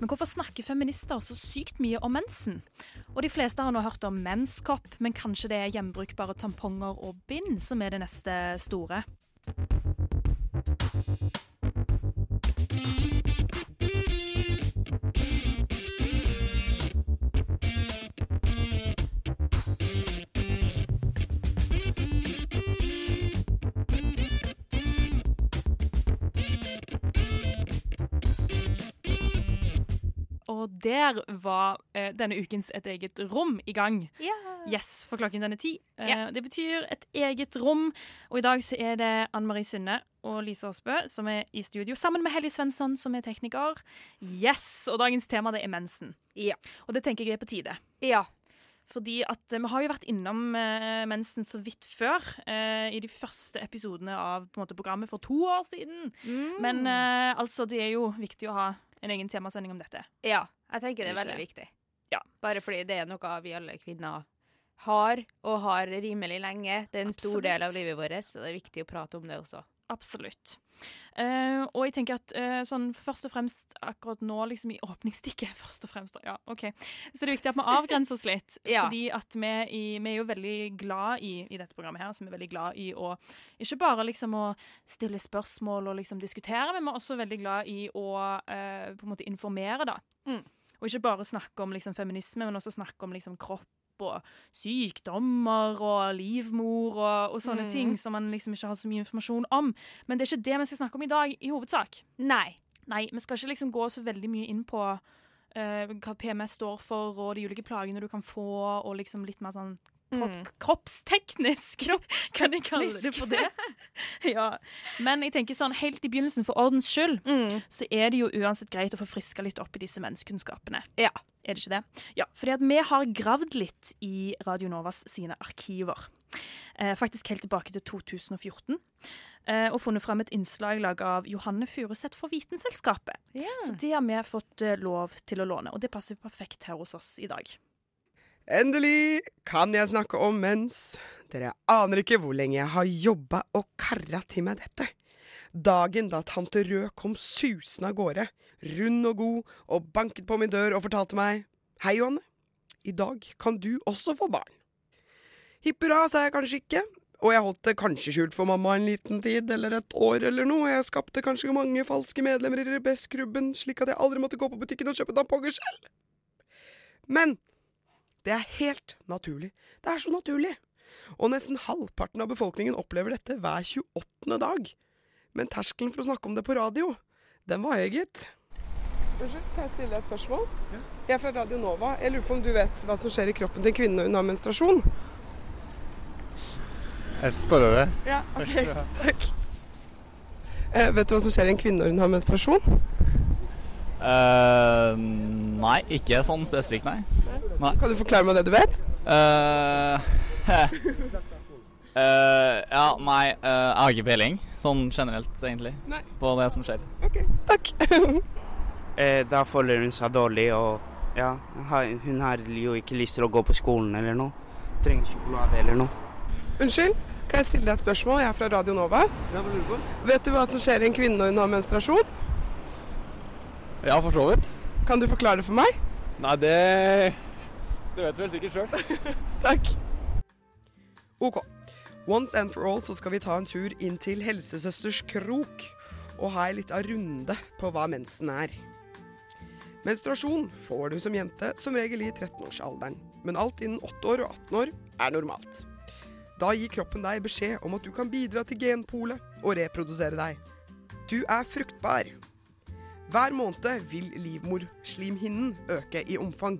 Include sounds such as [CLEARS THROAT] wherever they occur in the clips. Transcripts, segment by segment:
Men hvorfor snakker feminister så sykt mye om mensen? Og de fleste har nå hørt om menskopp, men kanskje det er gjenbrukbare tamponger og bind som er det neste store? Og der var eh, denne ukens Et eget rom i gang. Yes, for klokken den er ti. Eh, yeah. Det betyr et eget rom. Og i dag så er det Anne Marie Sunde og Lise Aasbø som er i studio, sammen med Helly Svensson som er tekniker. Yes! Og dagens tema det er mensen. Yeah. Og det tenker jeg er på tide. Ja. Fordi at eh, vi har jo vært innom eh, mensen så vidt før. eh, I de første episodene av måte, programmet for to år siden. Mm. Men eh, altså, det er jo viktig å ha en egen temasending om dette. ja. Jeg tenker det er veldig viktig. Ja. Bare fordi det er noe vi alle kvinner har, og har rimelig lenge. Det er en stor del av livet vårt, så det er viktig å prate om det også. Absolutt. Uh, og jeg tenker at uh, sånn først og fremst akkurat nå, liksom i åpningsstikket [LAUGHS] først og fremst, ja, ok, Så det er viktig at vi avgrenser oss litt. [LAUGHS] Ja. Fordi at vi, i, vi er jo veldig glad i, i dette programmet her, så vi er veldig glad i å ikke bare liksom å stille spørsmål og liksom diskutere, men vi er også veldig glad i å uh, på en måte informere, da. Mm. Og ikke bare snakke om liksom feminisme, men også snakke om liksom kropp og sykdommer og livmor og, og sånne Mm. ting som man liksom ikke har så mye informasjon om. Men det er ikke det vi skal snakke om i dag, i hovedsak. Nei. Nei, vi skal ikke liksom gå så veldig mye inn på uh, hva PMS står for, og de ulike plagene du kan få, og liksom litt mer sånn kropp, Mm. kroppsteknisk. [LAUGHS] Kan jeg kalle det for det? [LAUGHS] ja. Men jeg tenker sånn, helt i begynnelsen, for ordens skyld, Mm. så er det jo uansett greit å få friska litt opp i disse menneskekunnskapene. Ja. Er det ikke det? Ja, fordi at vi har gravd litt i Radio Novas sine arkiver. Eh, faktisk helt tilbake til 2014. Eh, og funnet fram et innslag laget av Johanne Furuseth for Vitenselskapet. Yeah. Så det har vi fått eh, lov til å låne, og det passer perfekt her hos oss i dag. Endelig kan jeg snakke om mens. Dere aner ikke hvor lenge jeg har jobba og karra til meg dette. Dagen da tante Rød kom susende av gårde, rund og god, og banket på min dør og fortalte meg Hei, Johanne. I dag kan du også få barn. Hipp hurra, sa jeg kanskje ikke. Og jeg holdt det kanskje skjult for mamma en liten tid, eller et år eller noe. Jeg skapte kanskje mange falske medlemmer i Rebessklubben, slik at jeg aldri måtte gå på butikken og kjøpe tamponger selv. Men det er helt naturlig. Det er så naturlig. Og nesten halvparten av befolkningen opplever dette hver 28. dag. Men terskelen for å snakke om det på radio, den var høy, gitt. Unnskyld, kan jeg stille deg et spørsmål? Jeg er fra Radio Nova. Jeg lurer på om du vet hva som skjer i kroppen til en kvinne når hun har menstruasjon? Et står over. Ja, ok. Takk. Eh, vet du hva som skjer i en kvinne når hun har menstruasjon? Eh, nei, ikke sånn spesifikt, nei. Nei. Kan du forklare meg det du vet? Uh, uh, [LAUGHS] ja, nei, eh, jeg har ikke peiling, sånn generelt, egentlig, Nei. på det som skjer. Ok, takk. [LAUGHS] Eh, da føler hun seg dårlig, og ja, hun har jo ikke lyst til å gå på skolen eller noe. Trenger sjokolade eller noe. Unnskyld, kan jeg stille deg et spørsmål? Jeg er fra Radio Nova. Vet du hva som skjer i en kvinne når hun har menstruasjon? Ja, for så vidt. Kan du forklare det for meg? Nei, det Det vet du vel sikkert sjøl. [LAUGHS] Takk. Ok. Once and for all så skal vi ta en tur inn til helsesøsters krok og ha ei lita runde på hva mensen er. Menstruasjon får du som jente som regel i 13-årsalderen, men alt innen 8 år og 18 år er normalt. Da gir kroppen deg beskjed om at du kan bidra til genpolet og reprodusere deg. Du er fruktbar. Hver måned vil livmorslimhinnen øke i omfang.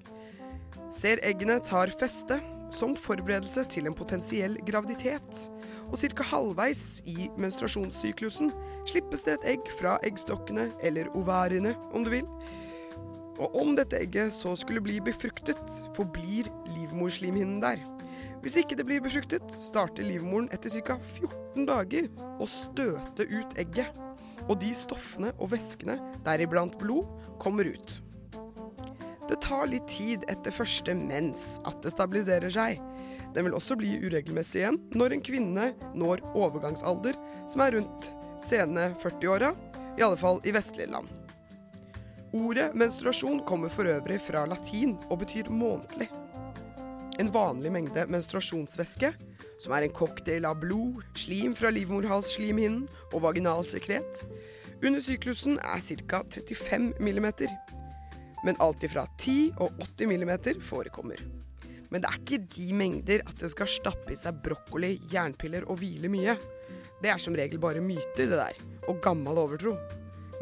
Ser eggene tar feste som forberedelse til en potensiell graviditet. Og ca. halvveis i menstruasjonssyklusen slippes det et egg fra eggstokkene, eller ovariene om du vil. Og om dette egget så skulle bli befruktet, forblir livmorslimhinnen der. Hvis ikke det blir befruktet, starter livmoren etter ca. 14 dager å støte ut egget. Og de stoffene og væskene, deriblant blod, kommer ut. Det tar litt tid etter første mens at det stabiliserer seg. Den vil også bli uregelmessig igjen når en kvinne når overgangsalder, som er rundt sene 40-åra, i alle fall i vestlige land. Ordet menstruasjon kommer for øvrig fra latin og betyr månedlig. En vanlig mengde menstruasjonsvæske, som er en cocktail av blod, slim fra livmorhalsslimhinnen og vaginalsekret. under syklusen er ca. 35 mm, Men alt ifra 10 og 80 mm forekommer. Men det er ikke de mengder at det skal stappe i seg brokkoli, jernpiller og hvile mye. Det er som regel bare myter, det der, og gammel overtro.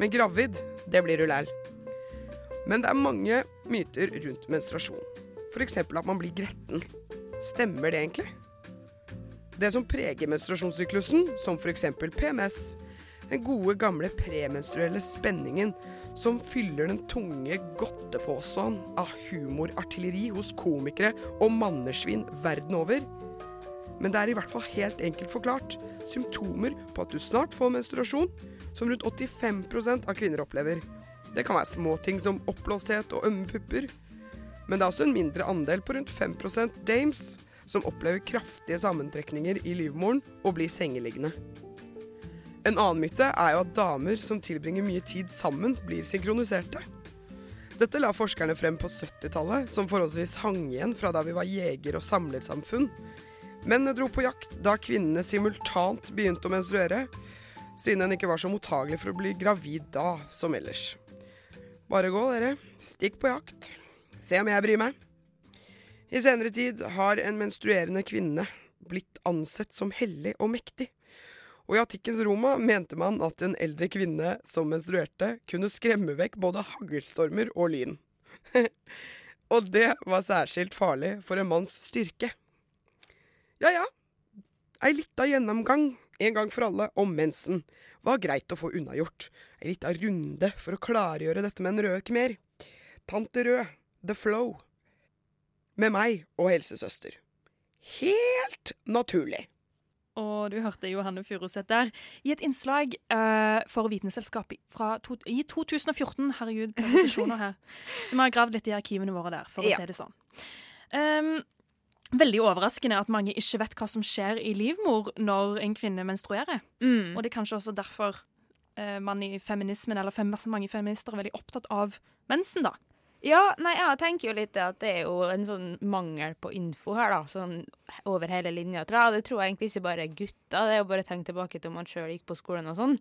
Men gravid, det blir du læl. Men det er mange myter rundt menstruasjon. F.eks. at man blir gretten. Stemmer det egentlig? Det som preger menstruasjonssyklusen, som f.eks. PMS, den gode, gamle premenstruelle spenningen som fyller den tunge godteposen av humorartilleri hos komikere og mannesvin verden over. Men det er i hvert fall helt enkelt forklart symptomer på at du snart får menstruasjon, som rundt 85% av kvinner opplever. Det kan være småting som oppblåsthet og ømme pupper. Men det er også en mindre andel på rundt 5% dames som opplever kraftige sammentrekninger i livmoren og blir sengeliggende. En annen myte er jo at damer som tilbringer mye tid sammen, blir synkroniserte. Dette la forskerne frem på 70-tallet, som forholdsvis hang igjen fra da vi var jeger- og samlersamfunn. Mennene dro på jakt da kvinnene simultant begynte å menstruere, siden en ikke var så mottagelig for å bli gravid da som ellers. Bare gå, dere. Stikk på jakt. Se om jeg bryr meg. I senere tid har en menstruerende kvinne blitt ansett som hellig og mektig. Og i antikkens Roma mente man at en eldre kvinne som menstruerte, kunne skremme vekk både haglstormer og lyn. [LAUGHS] og det var særskilt farlig for en manns styrke. Ja ja, ei lita gjennomgang en gang for alle om mensen var greit å få unnagjort. Ei lita runde for å klargjøre dette med en rød khmer. Tante Rød, The Flow. Med meg og helsesøster. Helt naturlig. Og du hørte Johanne Furuseth der i et innslag uh, for Vitenselskapet fra to, i 2014. Herregud, presentasjoner her. [LAUGHS] Så vi har gravd litt i arkivene våre der, for å Ja. si det sånn. Um, veldig overraskende at mange ikke vet hva som skjer i livmor når en kvinne menstruerer. Mm. Og det er kanskje også derfor uh, man i feminismen, eller fem, mange feminister, er veldig opptatt av mensen, da. Ja, nei, jeg tenker jo litt at det er jo en sånn mangel på info her, da. Sånn over hele linja, tror jeg. Det tror jeg egentlig ikke bare er gutter. Det er jo bare å tenke tilbake til om man sjøl gikk på skolen og sånn.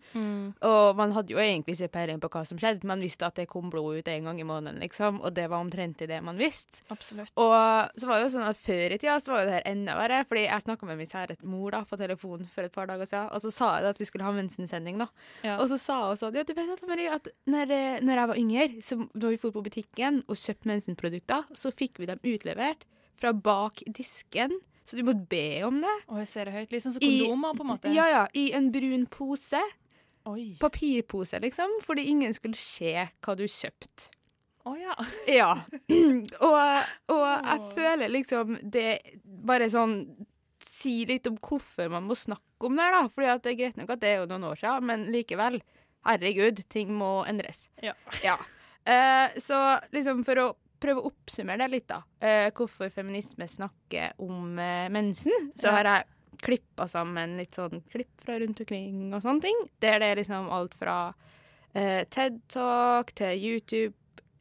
Og man hadde jo egentlig ikke peiling på hva som skjedde. Man visste at det kom blod ut en gang i måneden, liksom. Og det var omtrent i det man visste. Absolutt. Og så var det jo sånn at før i tida så var jo det her enda verre. Fordi jeg snakka med min kjære mor da på telefon for et par dager siden, og så sa jeg at vi skulle ha mensensending, da. Ja. Og så sa hun sånn Ja, du vet at, Marie, at når, eh, når jeg var yngre, så da vi dro på butikken og kjøpt mensenprodukter, så fikk vi dem utlevert fra bak disken. Så du måtte be om det. Og jeg ser det høyt. Liksom så kondomer, I- på en måte. Ja, ja, I en brun pose. Oi. Papirpose, liksom. Fordi ingen skulle se hva du kjøpte. Å ja. [LAUGHS] Ja. [CLEARS THROAT] og, og jeg føler liksom det bare sånn Si litt om hvorfor man må snakke om det, da. Fordi det er greit nok at det er jo noen år siden, men likevel. Herregud, ting må endres. Ja. Ja. Eh, så liksom for å prøve å oppsummere det litt, da. eh, hvorfor feminisme snakker om eh, mensen, så har jeg klippa sammen litt sånn klipp fra rundt omkring og sånne ting. Der det er liksom alt fra eh, TED Talk til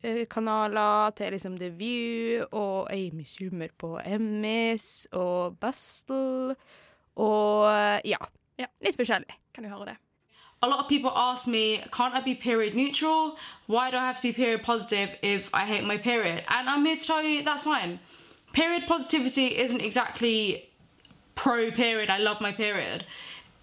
YouTube-kanaler til liksom The View og Amy Schumer på Emmys og Bustle og eh, ja, Ja. litt forskjellig. Kan du høre det? A lot of people ask me, can't I be period neutral? Why do I have to be period positive if I hate my period? And I'm here to tell you that's fine. Period positivity isn't exactly pro period, I love my period.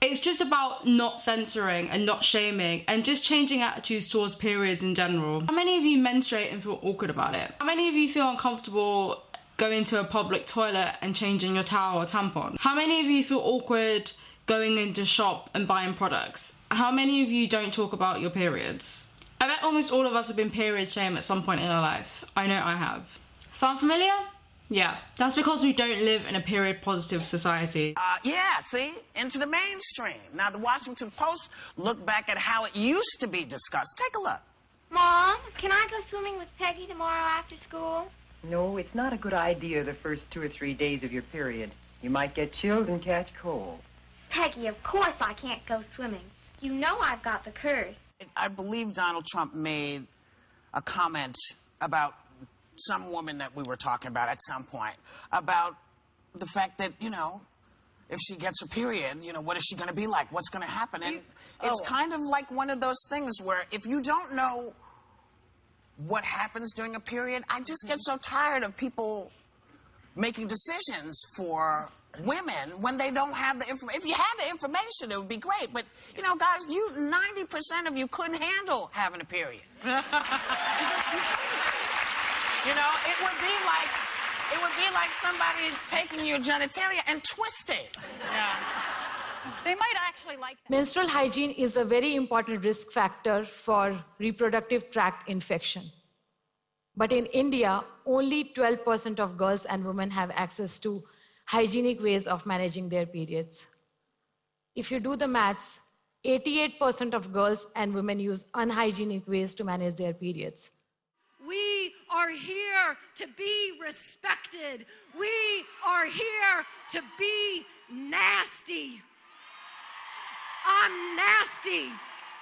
It's just about not censoring and not shaming and just changing attitudes towards periods in general. How many of you menstruate and feel awkward about it? How many of you feel uncomfortable going to a public toilet and changing your towel or tampon? How many of you feel awkward going into shop and buying products? How many of you don't talk about your periods? I bet almost all of us have been period shame at some point in our life. I know I have. Sound familiar? Yeah, that's because we don't live in a period positive society. Uh, yeah, see? Into the mainstream. Now, the Washington Post looked back at how it used to be discussed. Take a look. Mom, can I go swimming with Peggy tomorrow after school? No, it's not a good idea the first two or three days of your period. You might get chilled and catch cold. Peggy, of course I can't go swimming. You know I've got the curse. I believe Donald Trump made a comment about some woman that we were talking about at some point about the fact that, you know, if she gets a period, you know, what is she going to be like? What's going to happen? And it's oh. kind of like one of those things where if you don't know what happens during a period, I just get so tired of people making decisions for women when they don't have the information. If you had the information, it would be great. But, you know, guys, you 90% of you couldn't handle having a period. [LAUGHS] You know, it would be like it would be like somebody taking your genitalia and twisting. Yeah. They might actually like that. Menstrual hygiene is a very important risk factor for reproductive tract infection. But in India, only 12% of girls and women have access to hygienic ways of managing their periods. If you do the maths, 88% of girls and women use unhygienic ways to manage their periods. We are here to be respected. We are here to be nasty. I'm nasty.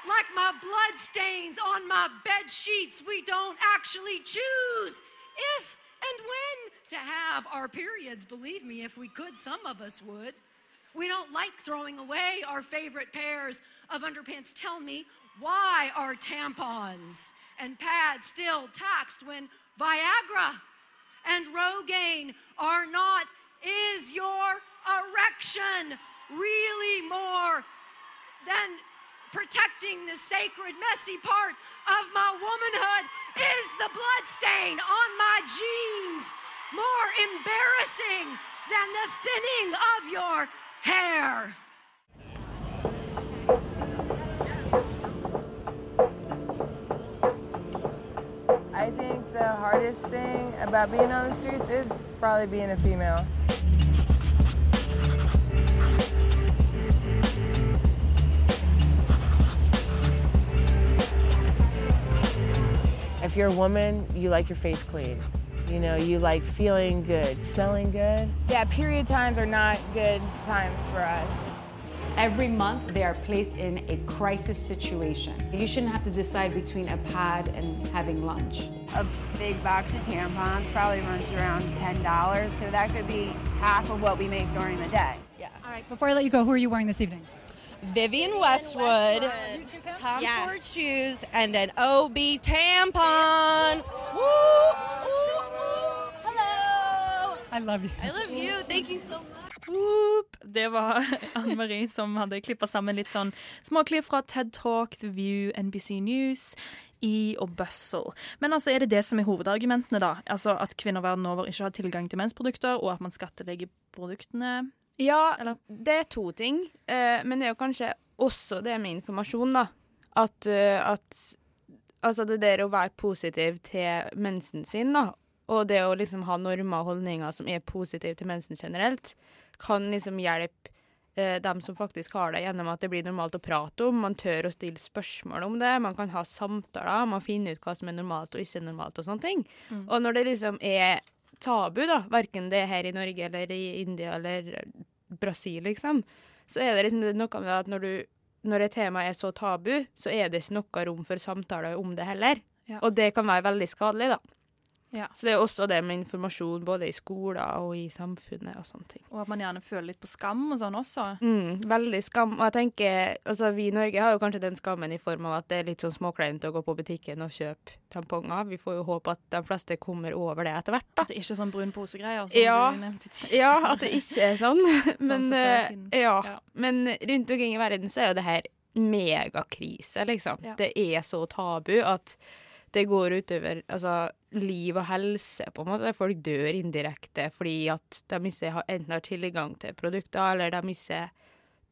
Like my blood stains on my bed sheets, we don't actually choose if and when to have our periods. Believe me, if we could, some of us would. We don't like throwing away our favorite pairs of underpants. Tell me, why are tampons and pads still taxed when Viagra and Rogaine are not? Is your erection really more than protecting the sacred, messy part of my womanhood? Is the blood stain on my jeans more embarrassing than the thinning of your hair? I think the hardest thing about being on the streets is probably being a female. If you're a woman, you like your face clean. You know, you like feeling good, smelling good. Yeah, period times are not good times for us. Every month, they are placed in a crisis situation. You shouldn't have to decide between a pad and having lunch. A big box of tampons probably runs around $10, so that could be half of what we make during the day. Yeah. All right, before I let you go, who are you wearing this evening? Vivian Westwood, Tom Yes. Ford shoes, and an OB tampon. I love you. I love you. Thank you so much. Whoop. Det var [LAUGHS] Anne Marie som hadde klippa sammen litt sånn småklipp fra TED Talk, The View, NBC News. E og Bustle. Men altså, er det det som er hovedargumentene, da? Altså At kvinner verden over ikke har tilgang til mensprodukter, og at man skattlegger produktene? Ja, det er to ting. eh, men det er jo kanskje også det med informasjon, da. At, uh, at Altså det der å være positiv til mensen sin, da. Og det å liksom ha normer og holdninger som er positive til mensen generelt, kan liksom hjelpe eh, dem som faktisk har det, gjennom at det blir normalt å prate om. Man tør å stille spørsmål om det. Man kan ha samtaler. Man finner ut hva som er normalt og ikke normalt og sånne ting. Mm. Og når det liksom er tabu, da, verken det er her i Norge eller i India eller Brasil, liksom, så er det liksom noe med at når, du, når et tema er så tabu, så er det ikke noe rom for samtaler om det heller. Ja. Og det kan være veldig skadelig, da. Ja. Så det er også det med informasjon både i skoler og i samfunnet og sånne ting. Og at man gjerne føler litt på skam og sånn også. Mm, veldig skam. Og jeg tenker, altså Vi i Norge har jo kanskje den skammen i form av at det er litt sånn småkleint å gå på butikken og kjøpe tamponger. Vi får jo håpe at de fleste kommer over det etter hvert. da. At det ikke er sånn brun posegreier. som Ja, du nevnte tidligere. ja, at det ikke er sånn. [LAUGHS] Men, før i eh, ja. Ja. Men rundt omkring i verden så er jo det her megakrise, liksom. Ja. Det er så tabu at det går utover altså, liv og helse, på en måte. Folk dør indirekte fordi at de ikke har, enten har tilgang til produkter, eller de ikke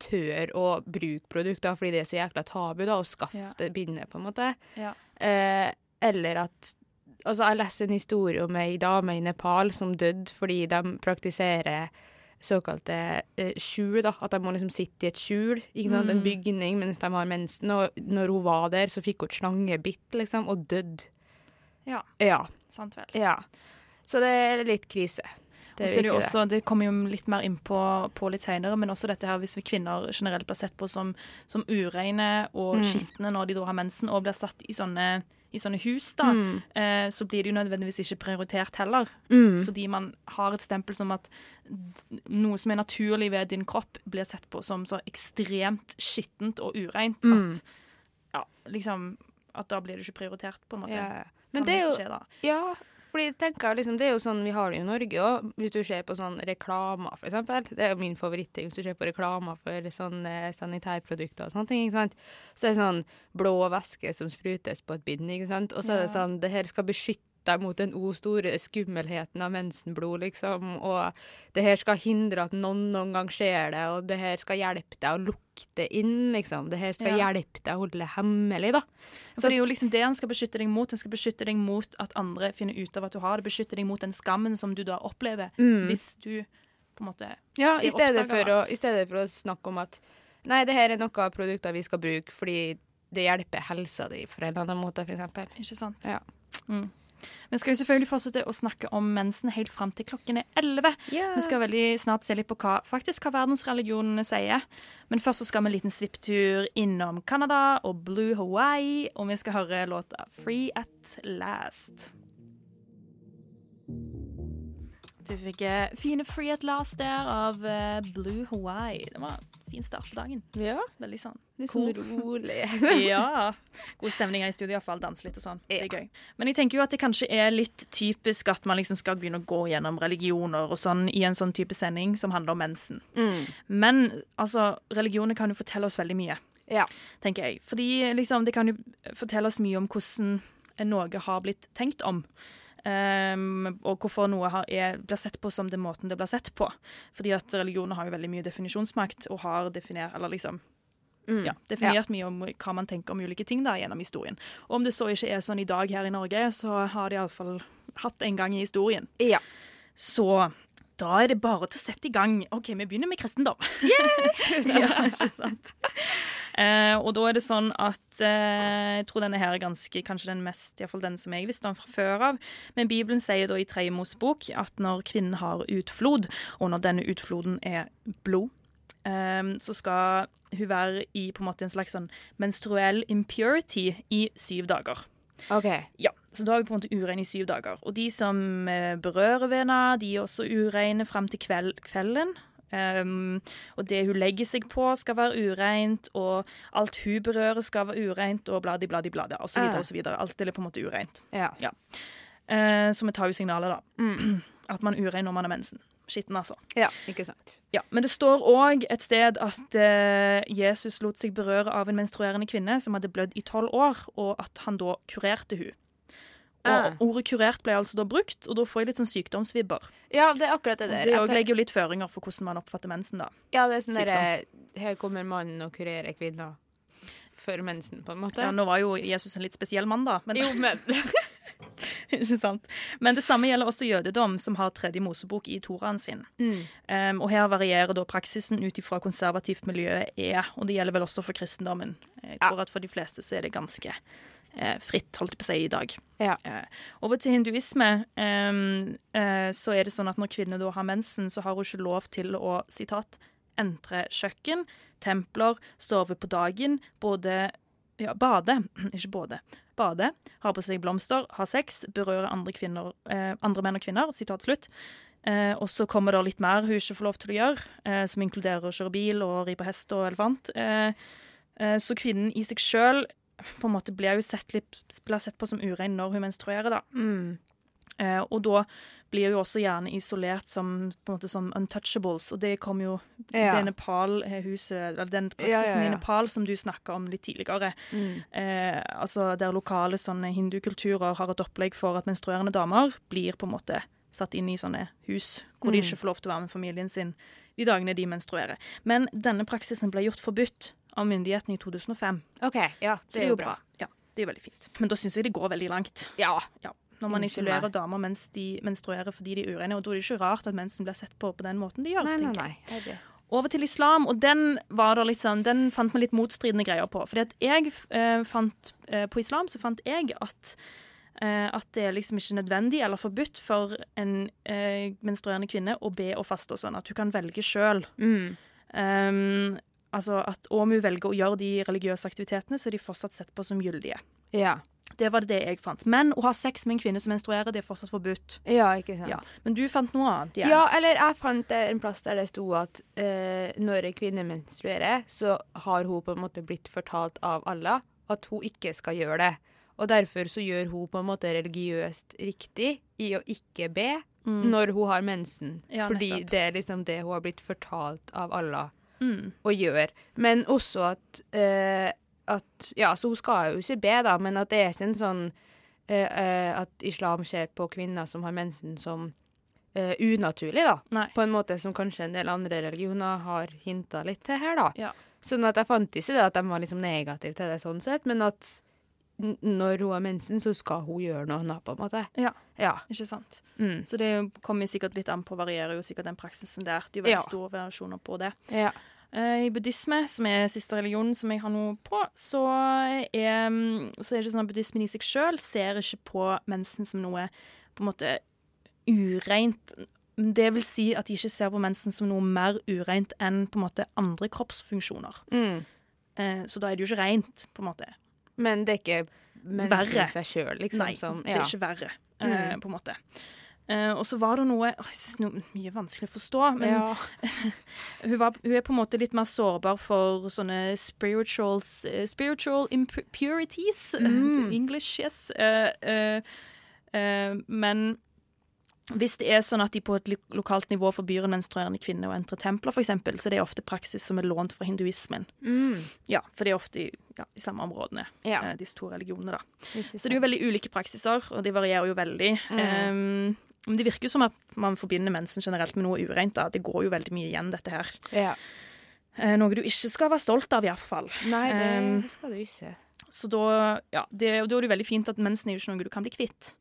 tør å bruke produkter fordi det er så jækla tabu da, å skaffe Ja. det bindet, på en måte. Ja. Eh, eller at Altså, jeg leste en historie om ei dame i Nepal som døde fordi de praktiserer såkalte eh, skjul, da. At de må liksom sitte i et skjul, ikke sant? en Mm. bygning, mens de har mensen. Og når hun var der, så fikk hun et slangebitt, liksom, og døde. Ja. Ja. Sant vel. ja. Så det er litt krise. Og så er det, jo også, det kommer jo litt mer inn på, på litt senere, men også dette her hvis vi kvinner generelt blir sett på som, som ureine og Mm. skitne når de da har mensen, og blir satt i sånne, i sånne hus, da, Mm. eh, så blir det jo nødvendigvis ikke prioritert heller. Mm. Fordi man har et stempel som at noe som er naturlig ved din kropp, blir sett på som så ekstremt skittent og ureint Mm. at ja, liksom At da blir det ikke prioritert, på en måte. Ja, ja. Men Kan det er jo skje. Ja, fordi jeg tenker liksom, det er jo sånn vi har det i Norge òg. Hvis du ser på sånn reklamer, for eksempel. Det er jo min favoritting. Hvis du ser på reklamer for sånn eh, sanitærprodukter og sånne ting, ikke sant. Så er det sånn blå væske som sprutes på et bind, ikke sant. Og så er det sånn Det her skal beskytte deg mot den o store skummelheten av mensenblod, liksom. Og det her skal hindre at noen noen gang ser det, og det her skal hjelpe deg å lukte inn, liksom. Det her skal Ja. hjelpe deg å holde det hemmelig, da. For det er jo liksom det han skal beskytte deg mot. Han skal beskytte deg mot at andre finner ut av at du har det. Beskytte deg mot den skammen som du da opplever Mm. hvis du på en måte Ja, i stedet, for å, i stedet for å snakke om at Nei, det her er noe av produkter vi skal bruke fordi det hjelper helsa di for en eller annen måte, eksempel. Ikke sant? Ja. Mm. Vi skal jo selvfølgelig fortsette å snakke om mensen helt fram til klokken er 11. Yeah. Vi skal veldig snart se litt på hva faktisk hva verdensreligionene sier. Men først så skal vi en liten svipptur innom Canada og Blue Hawaii, og vi skal høre låta 'Free At Last'. Du fikk eh, fine 'Free At Last' der av eh, Blue Hawaii. Det var en fin start på dagen. Ja. Veldig sånn Litt sånn rolig. [LAUGHS] ja. [LAUGHS] God stemning her i studio, iallfall. Danse litt og sånn. Det er gøy. Men jeg tenker jo at det kanskje er litt typisk at man liksom skal begynne å gå gjennom religioner og sånn i en sånn type sending som handler om mensen. Mm. Men altså, religioner kan jo fortelle oss veldig mye, Ja. tenker jeg. Fordi liksom, det kan jo fortelle oss mye om hvordan noe har blitt tenkt om. Um, og hvorfor noe har, er, blir sett på som den måten det blir sett på. Fordi at religioner har jo veldig mye definisjonsmakt og har definert, eller liksom Mm. ja, definert mye om hva man tenker om ulike ting da, gjennom historien. Og om det så ikke er sånn i dag her i Norge, så har de iallfall hatt en gang i historien. Ja. Så da er det bare til å sette i gang. OK, vi begynner med kristendom. [LAUGHS] ja, ikke sant? [LAUGHS] Eh, og da er det sånn at eh, jeg tror denne her er ganske, kanskje den mest, iallfall den som jeg visste om fra før av. Men Bibelen sier da i Tredje Mosebok at når kvinnen har utflod, og når denne utfloden er blod, eh, så skal hun være i på en måte en slags sånn menstruell impurity i syv dager. OK. Ja, så da er vi på en måte ureine i syv dager. Og de som eh, berører ved henne, de er også ureine frem til kveld, kvelden. Um, og det hun legger seg på, skal være ureint, og alt hun berører, skal være ureint, og bladi, bladi, bladi, videre, Ah. og. Alt er på en måte ureint. Ja. Eh, så vi tar jo signalet, da. Mm. [CLEARS THROAT] At man er urein når man har mensen. Skitten, altså. Ja, ikke sant. Ja, Men det står òg et sted at uh, Jesus lot seg berøre av en menstruerende kvinne som hadde blødd i tolv år, og at han da kurerte hun. Og Ah. Ordet 'kurert' ble altså da brukt, og da får jeg litt sånn sykdomsvibber. Ja, det er akkurat det der. det òg legger jo litt føringer for hvordan man oppfatter mensen, da. Ja, det er sånn derre Her kommer mannen og kurerer kvinner for mensen, på en måte. Ja, Nå var jo Jesus en litt spesiell mann, da. Men, Jo, [LAUGHS] men ikke sant? men det samme gjelder også jødedom, som har tredje Mosebok i Toraen sin. Mm. Um, og her varierer da praksisen ut ifra konservativt miljøet er, og det gjelder vel også for kristendommen. Jeg tror at for de fleste så er det ganske fritt, holdt jeg på å si, i dag. Ja. Eh, over til hinduisme eh, så er det sånn at når kvinner da har mensen, så har hun ikke lov til å, sitat, entre kjøkken, templer, sove på dagen, både ja, bade, [CLEARS THROAT] ikke både. Bade, ha på seg blomster, ha sex, berøre andre, kvinner, eh, andre menn og kvinner. Sitat slutt. Eh, og så kommer det litt mer hun ikke får lov til å gjøre, eh, som inkluderer å kjøre bil og ri på hest og elefant. Eh, eh, så kvinnen i seg sjøl på en måte blir jo sett, litt, blir sett på som urein når hun menstruerer, da. Mm. Eh, og da blir hun også gjerne isolert som, måte, som untouchables, og det kom jo Ja. det Nepal-huset, eller den praksisen ja, ja. i Nepal som du snakka om litt tidligere. Mm. Eh, altså Der lokale sånne hindukulturer har et opplegg for at menstruerende damer blir på en måte satt inn i sånne hus hvor de Mm. ikke får lov til å være med familien sin de dagene de menstruerer. Men denne praksisen ble gjort forbudt av myndighetene i 2005. OK, ja, Det, det er jo bra. Ja, det er jo veldig fint. Men da syns jeg det går veldig langt. Ja. Når man isolerer damer mens de menstruerer fordi de er urene. Og da er det ikke rart at mensen blir sett på på den måten de gjør. Nei, nei, nei. jeg. er. Over til islam, og den var litt sånn, den fant vi litt motstridende greier på. Fordi at jeg eh, fant eh, På islam så fant jeg at eh, at det er liksom ikke nødvendig eller forbudt for en eh, menstruerende kvinne å be og faste og sånn. At hun kan velge sjøl. Mm. Um, altså at hun velger å gjøre de religiøse aktivitetene, så er de fortsatt sett på som gyldige. Ja. Det var det jeg fant. Men å ha sex med en kvinne som menstruerer, det er fortsatt forbudt. Ja, ikke sant. Ja. Men du fant noe annet igjen. Ja, eller jeg fant en plass der det sto at eh, når en kvinne menstruerer, så har hun på en måte blitt fortalt av Allah at hun ikke skal gjøre det. Og derfor så gjør hun på en måte religiøst riktig i å ikke be Mm. når hun har mensen. Ja, fordi det er liksom det hun har blitt fortalt av Allah Mm. å gjøre. Men også at, uh, at Ja, så hun skal jo ikke be, da, men at det er ikke en sånn uh, At islam ser på kvinner som har mensen, som Uh, unaturlig, da. Nei. På en måte som kanskje en del andre religioner har hinta litt til her, da. Ja. Sånn at jeg fant ikke det at de var liksom negative til det sånn sett, men at når hun har mensen, så skal hun gjøre noe annet, på en måte. Ja. Ja. Ikke sant? Mm. Så det kommer sikkert litt an på, varierer jo sikkert den praksisen der. Det er jo veldig Ja. store variasjoner på det. Ja. Eh, I buddhisme, som er siste religionen som jeg har noe på, så er, mm, så er det sånn at buddhismen i seg sjøl ser ikke på mensen som noe på en måte ureint. Det vil si at de ikke ser på mensen som noe mer ureint enn på en måte andre kroppsfunksjoner. Mm. Eh, så da er det jo ikke rent, på en måte. Men det er ikke mensen i seg sjøl, liksom? Nei, som, det er ikke verre, eh, Mm. på en måte. Eh, og så var det noe åh, Jeg synes det er mye vanskelig å forstå, men Ja. [LAUGHS] hun, var, hun er på en måte litt mer sårbar for sånne spirituals, eh, spiritual impurities. Mm. [LAUGHS] English, yes. Uh, men hvis det er sånn at de på et lo- lokalt nivå forbyr en menstruerende kvinne å entre templer, f.eks., så det er ofte praksis som er lånt fra hinduismen. Mm. Ja, for det er ofte i ja, de samme områdene, Ja. disse to religionene. da. Så det er jo veldig ulike praksiser, og de varierer jo veldig. Mm. Um, men det virker som at man forbinder mensen generelt med noe ureint. da. Det går jo veldig mye igjen, dette her. Ja. Eh, noe du ikke skal være stolt av, iallfall. Nei, det Um, skal du ikke. så da, ja, det, da er det veldig fint at mensen er jo ikke noe du kan bli kvitt.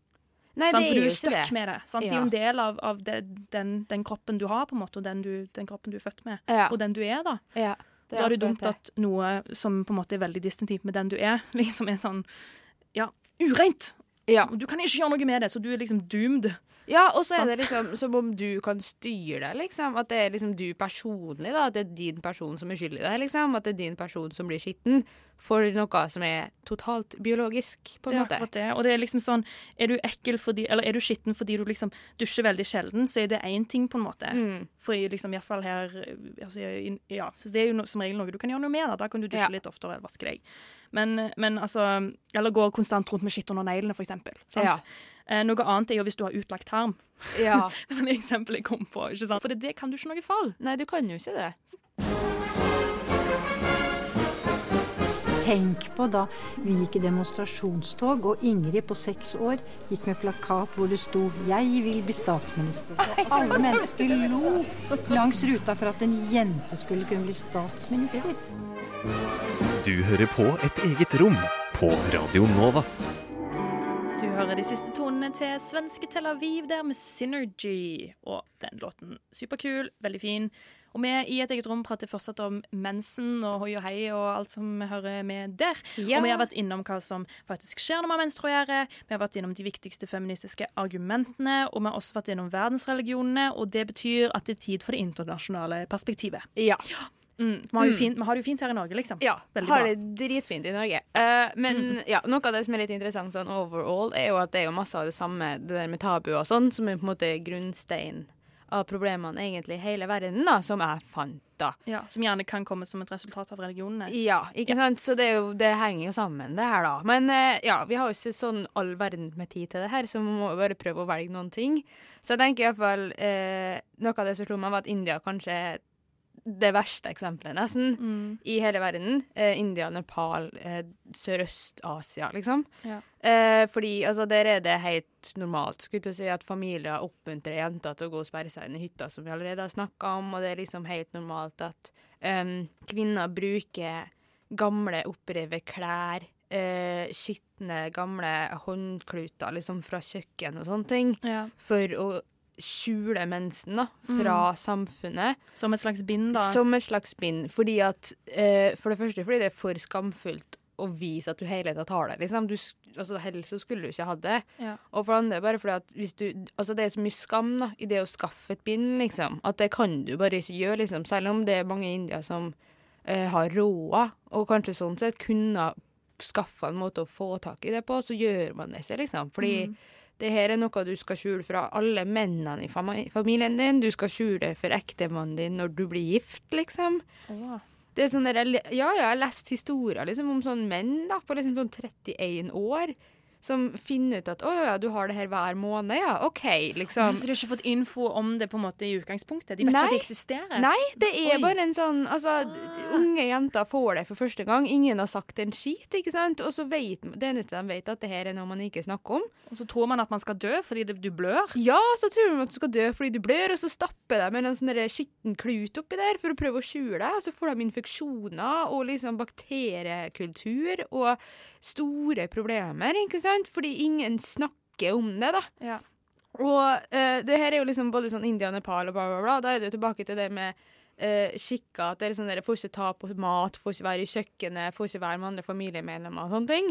Nei, sant? det er du jo ikke det. med det. Sant? Det er jo en del av, av det, den, den kroppen du har, på en måte, og den, du, den kroppen du er født med, Ja. og den du er, da. Ja, det da er det dumt at noe som på en måte er veldig distinktivt med den du er, [LAUGHS] liksom er sånn ja, ureint! Ja. Du kan ikke gjøre noe med det, så du er liksom doomed. Ja, og så er det liksom som om du kan styre det, liksom. At det er liksom du personlig, da. At det er din person som er skyld i det, liksom. At det er din person som blir skitten for noe som er totalt biologisk, på Det en er måte. akkurat det. Og det er liksom sånn Er du ekkel fordi Eller er du skitten fordi du liksom dusjer veldig sjelden, så er det én ting, på en måte. Mm. For i liksom iallfall her altså, Ja, så det er jo no, som regel noe du kan gjøre noe med. Da, da kan du dusje Ja. litt oftere eller vaske deg. Men, men altså Eller gå konstant rundt med skitt under neglene, for eksempel. Sant? Ja. Eh, noe annet er jo hvis du har utlagt tarm. Ja. [LAUGHS] det var det eksempelet jeg kom på. ikke sant? For det, det kan du ikke noe for. Nei, du kan jo ikke det. Tenk på da vi gikk i demonstrasjonstog, og Ingrid på seks år gikk med plakat hvor det sto 'Jeg vil bli statsminister'. Og alle mennesker lo langs ruta for at en jente skulle kunne bli statsminister. Du hører på et eget rom på Radio Nova. Du hører de siste tonene til svenske Tel Aviv der med Synergy. Og den låten superkul, veldig fin. Og vi i et eget rom prater fortsatt om mensen og hoi og hei og alt som hører med der. Ja. Og vi har vært innom hva som faktisk skjer når man menstruerer. Vi har vært innom de viktigste feministiske argumentene, og vi har også vært innom verdensreligionene. Og det betyr at det er tid for det internasjonale perspektivet. Ja. Mm, vi, har jo Mm. fint, har jo fint her i Norge, liksom. Ja, Veldig har bra. det dritfint i Norge. Uh, men Mm. ja, noe av det som er litt interessant sånn overall, er jo at det er jo masse av det samme, det der med tabu og sånn, som er på en måte grunnstein av problemene egentlig i hele verden, da, som jeg fant, da. Ja, som gjerne kan komme som et resultat av religionene. Ja, ikke sant? Så det, er jo, det henger jo sammen, det her, da. Men uh, ja, vi har jo ikke sånn all verden med tid til det her, så vi må bare prøve å velge noen ting. Så jeg tenker iallfall uh, Noe av det som slo meg, var at India kanskje det verste eksempelet, nesten, i hele verden. Eh, India, Nepal, eh, Sørøst-Asia, liksom. Ja. Eh, fordi altså, der er det helt normalt skulle jeg si, at familier oppmuntrer jenter til å gå og sperre seg inn i hytta, som vi allerede har snakka om, og det er liksom helt normalt at um, kvinner bruker gamle, opprevne klær. Eh, skitne, gamle håndkluter liksom fra kjøkken og sånne ting. Ja. For å skjule mensen da, fra Mm. samfunnet. Som et slags bind, da. Som et slags bind. Fordi at, eh, for det første fordi det er for skamfullt å vise at du hele tatt har det. Liksom. Du, altså, Helst så skulle du ikke hatt det. Ja. Og for det andre bare fordi at hvis du Altså det er så mye skam da, i det å skaffe et bind, liksom. At det kan du bare ikke gjøre, liksom. Selv om det er mange i India som eh, har råd, og kanskje sånn sett kunne skaffa en måte å få tak i det på, så gjør man det ikke, liksom. Fordi Mm. Det her er noe du skal skjule fra alle mennene i familien din. Du skal skjule det for ektemannen din når du blir gift, liksom. Oh. Det er sånn der, ja, ja, jeg har lest historier liksom, om sånne menn da, på liksom sånn 31 år som finner ut at å ja, du har det her hver måned, ja, OK, liksom. Så de har ikke fått info om det på en måte i utgangspunktet? De vet ikke at det eksisterer? Nei, det er Oi. bare en sånn Altså, unge jenter får det for første gang. Ingen har sagt en skit, ikke sant? Og så vet det eneste de vet, at det her er noe man ikke snakker om. Og så tror man at man skal dø fordi det, du blør? Ja, så tror man at du skal dø fordi du blør, og så stapper de med en sånn skitten klut oppi der for å prøve å skjule det. Og så får de infeksjoner og liksom bakteriekultur og store problemer, ikke sant? Fordi ingen snakker om det, da. Ja. Og uh, det her er jo liksom både sånn India og Nepal og bla, bla, bla. Da er det jo tilbake til det med uh, skikker. At det er sånn der, får ikke ta på mat, får ikke være i kjøkkenet, får ikke være med andre familiemedlemmer og sånne ting.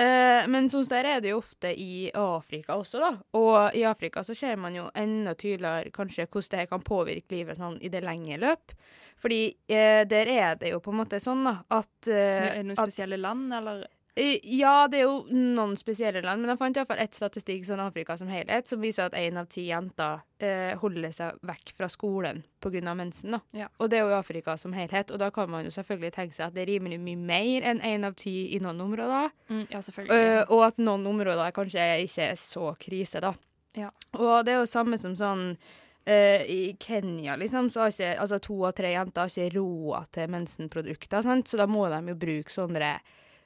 Eh, men sånn der er det jo ofte i Afrika også, da. Og i Afrika så ser man jo enda tydeligere kanskje hvordan det her kan påvirke livet sånn i det lengre løp. Fordi uh, der er det jo på en måte sånn, da, at Er det noen spesielle land, eller? Eh, Ja, det er jo noen spesielle land, men jeg fant iallfall ett statistikk sånn Afrika som helhet, som viser at én av ti jenter eh, holder seg vekk fra skolen pga. mensen. da. Ja. Og det er jo i Afrika som helhet, og da kan man jo selvfølgelig tenke seg at det er rimelig mye mer enn én av ti i noen områder. Mm, ja, selvfølgelig. Uh, og at noen områder kanskje ikke er så krise, da. Ja. Og det er jo samme som sånn Uh, I Kenya, liksom, så har ikke altså to av tre jenter har ikke råd til mensenprodukter, sant? så da må de jo bruke sånne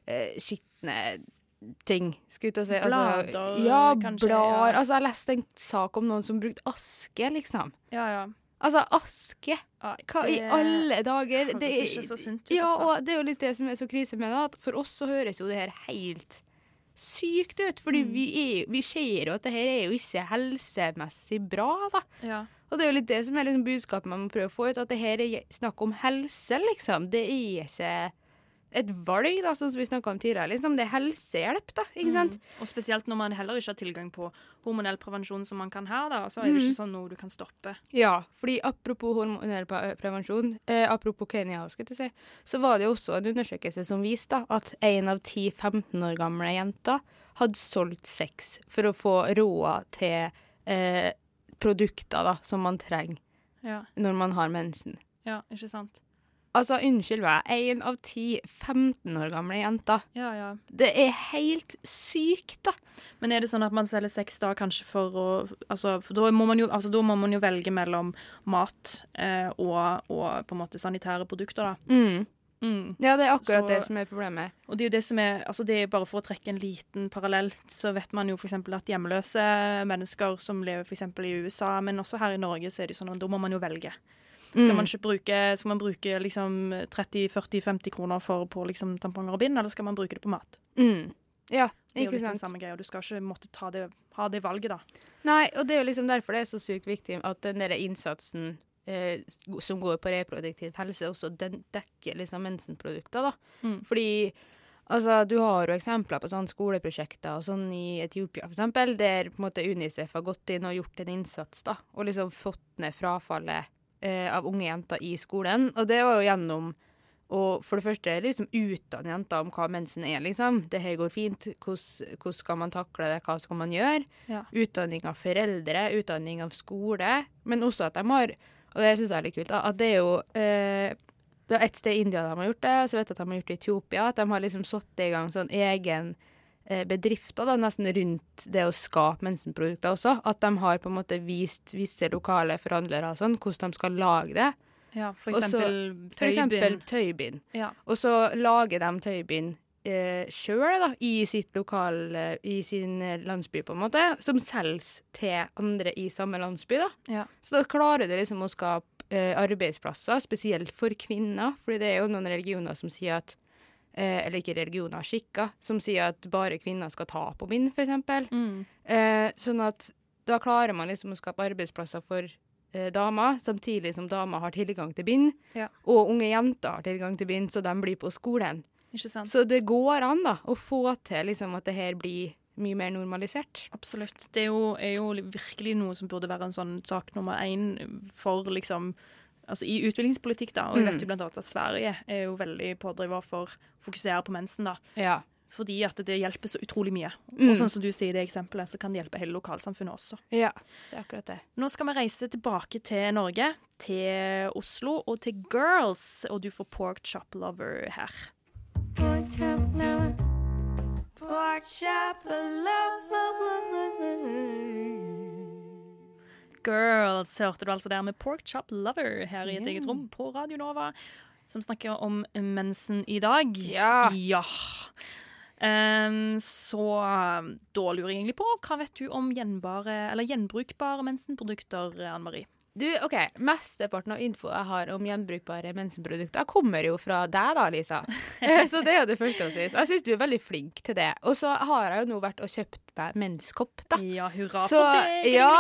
eh, skitne ting, skulle jeg til å si. Blader, altså, ja, kanskje, blader. ja. Altså, jeg leste en sak om noen som brukte aske, liksom. Ja, ja. Altså, aske! Hva i alle dager? høres Det er- ikke så sunt ut, Ja, altså. og det er jo litt det som er så krise med det, at for oss så høres jo det her helt sykt ut. Fordi Mm. vi, er, vi ser jo at det her er jo ikke helsemessig bra, da. Ja. Og det er jo litt det som er liksom budskapet man må prøve å få ut, at det her er snakk om helse, liksom. Det er ikke et valg, da, sånn som vi snakka om tidligere. Liksom. Det er helsehjelp, da. Ikke sant? Mm. Og spesielt når man heller ikke har tilgang på hormonell prevensjon som man kan her, da, så er det mm. ikke sånn noe du kan stoppe. Ja, fordi apropos hormonell prevensjon, eh, apropos Kenya, skal jeg si, så var det jo også en undersøkelse som viste da, at én av ti 15 år gamle jenter hadde solgt sex for å få råd til eh, produkter da, som man trenger Ja. når man har mensen. ja, ikke sant? Altså, unnskyld meg, én av ti 15 år gamle jenter. Ja, ja. Det er helt sykt, da. Men er det sånn at man selger sex da kanskje for å altså, For da må man jo, altså, da må man jo velge mellom mat eh, og, og på en måte sanitære produkter, da. Mm. Mm. Ja, det er akkurat Så- det som er problemet. Og det er jo det som er, altså det er bare for å trekke en liten parallell, så vet man jo f.eks. at hjemløse mennesker som lever f.eks. i USA, men også her i Norge, så er det jo sånn at da må man jo velge. Skal Mm. man ikke bruke, skal man bruke liksom 30-40-50 kroner for, på liksom tamponger og bind, eller skal man bruke det på mat? Mm. Ja, ikke sant. samme greia. Du skal ikke måtte ta det, ha det valget, da. Nei, og det er jo liksom derfor det er så sykt viktig at den der innsatsen eh, som går på reproduktiv helse, også den dekker liksom mensenprodukter, da. Mm. Fordi altså, du har jo eksempler på sånne skoleprosjekter og sånn i Etiopia, for eksempel, der på en måte Unicef har gått inn og gjort en innsats, da, og liksom fått ned frafallet eh, av unge jenter i skolen. Og det var jo gjennom å for det første liksom utdanne jenter om hva mensen er, liksom. Det her går fint. Hvordan, skal man takle det, hva skal man gjøre? Ja. Utdanning av foreldre, utdanning av skole. Men også at de har, og det syns jeg er litt kult, at det er jo eh, Det er et sted i India de har gjort det, så vet jeg at de har gjort det i Etiopia. At de har liksom satt i gang sånn egen bedrifter da, nesten rundt det å skape mensenprodukter også. At de har på en måte vist visse lokale forhandlere og sånn, hvordan de skal lage det. Ja, for eksempel for eksempel tøybind. tøybind. Ja. Og så lager de tøybind eh, sjøl, da, i sitt lokal eh, I sin eh, landsby, på en måte, som selges til andre i samme landsby, da. Ja. Så da klarer du liksom å skape eh, arbeidsplasser, spesielt for kvinner, fordi det er jo noen religioner som sier at eh, Eller ikke religioner, skikker, som sier at bare kvinner skal ta på bind, eksempel. Mm. Eh, sånn at da klarer man liksom å skape arbeidsplasser for eh, damer, samtidig som damer har tilgang til bind. Ja. Og unge jenter har tilgang til bind, så de blir på skolen. Så det går an da, å få til liksom, at det her blir mye mer normalisert. Absolutt. Det er jo, er jo virkelig noe som burde være en sånn sak nummer én for liksom Altså i utviklingspolitikk, da. Og vi vet Mm. jo blant annet at Sverige er jo veldig pådriver for å fokusere på mensen, da. Ja. Fordi at det hjelper så utrolig mye. Mm. Og sånn som du sier i det eksempelet, så kan det hjelpe hele lokalsamfunnet også. Ja, det er akkurat det. Nå skal vi reise tilbake til Norge, til Oslo og til Girls, og du får Pork Chop Lover her. Pork chop lover, pork chop Girls hørte du altså der med Pork Chop Lover her i et yeah. eget rom på Radio Nova, som snakker om mensen i dag. Ja. Ja. Um, så da lurer jeg egentlig på, hva vet du om gjenbare, eller gjenbrukbare mensenprodukter, Anne Marie? Du, ok, Mesteparten av info jeg har om gjenbrukbare mensenprodukter, kommer jo fra deg, da, Lisa. [LAUGHS] Eh, så det er jo det første å si. Så jeg syns du er veldig flink til det. Og så har jeg jo nå vært og kjøpt meg menskopp, da. Ja, hurra så, for det! Ja,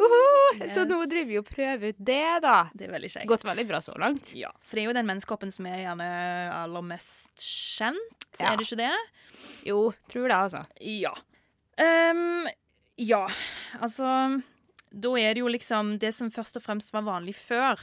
uh Så Yes. nå driver vi og prøver ut det, da. Det er veldig kjekt. Gått veldig bra så langt. Ja, for det er jo den menskoppen som er gjerne aller mest kjent, Ja. er det ikke det? Jo, tror det, altså. Ja. Um, ja, altså Da er det jo liksom det som først og fremst var vanlig før.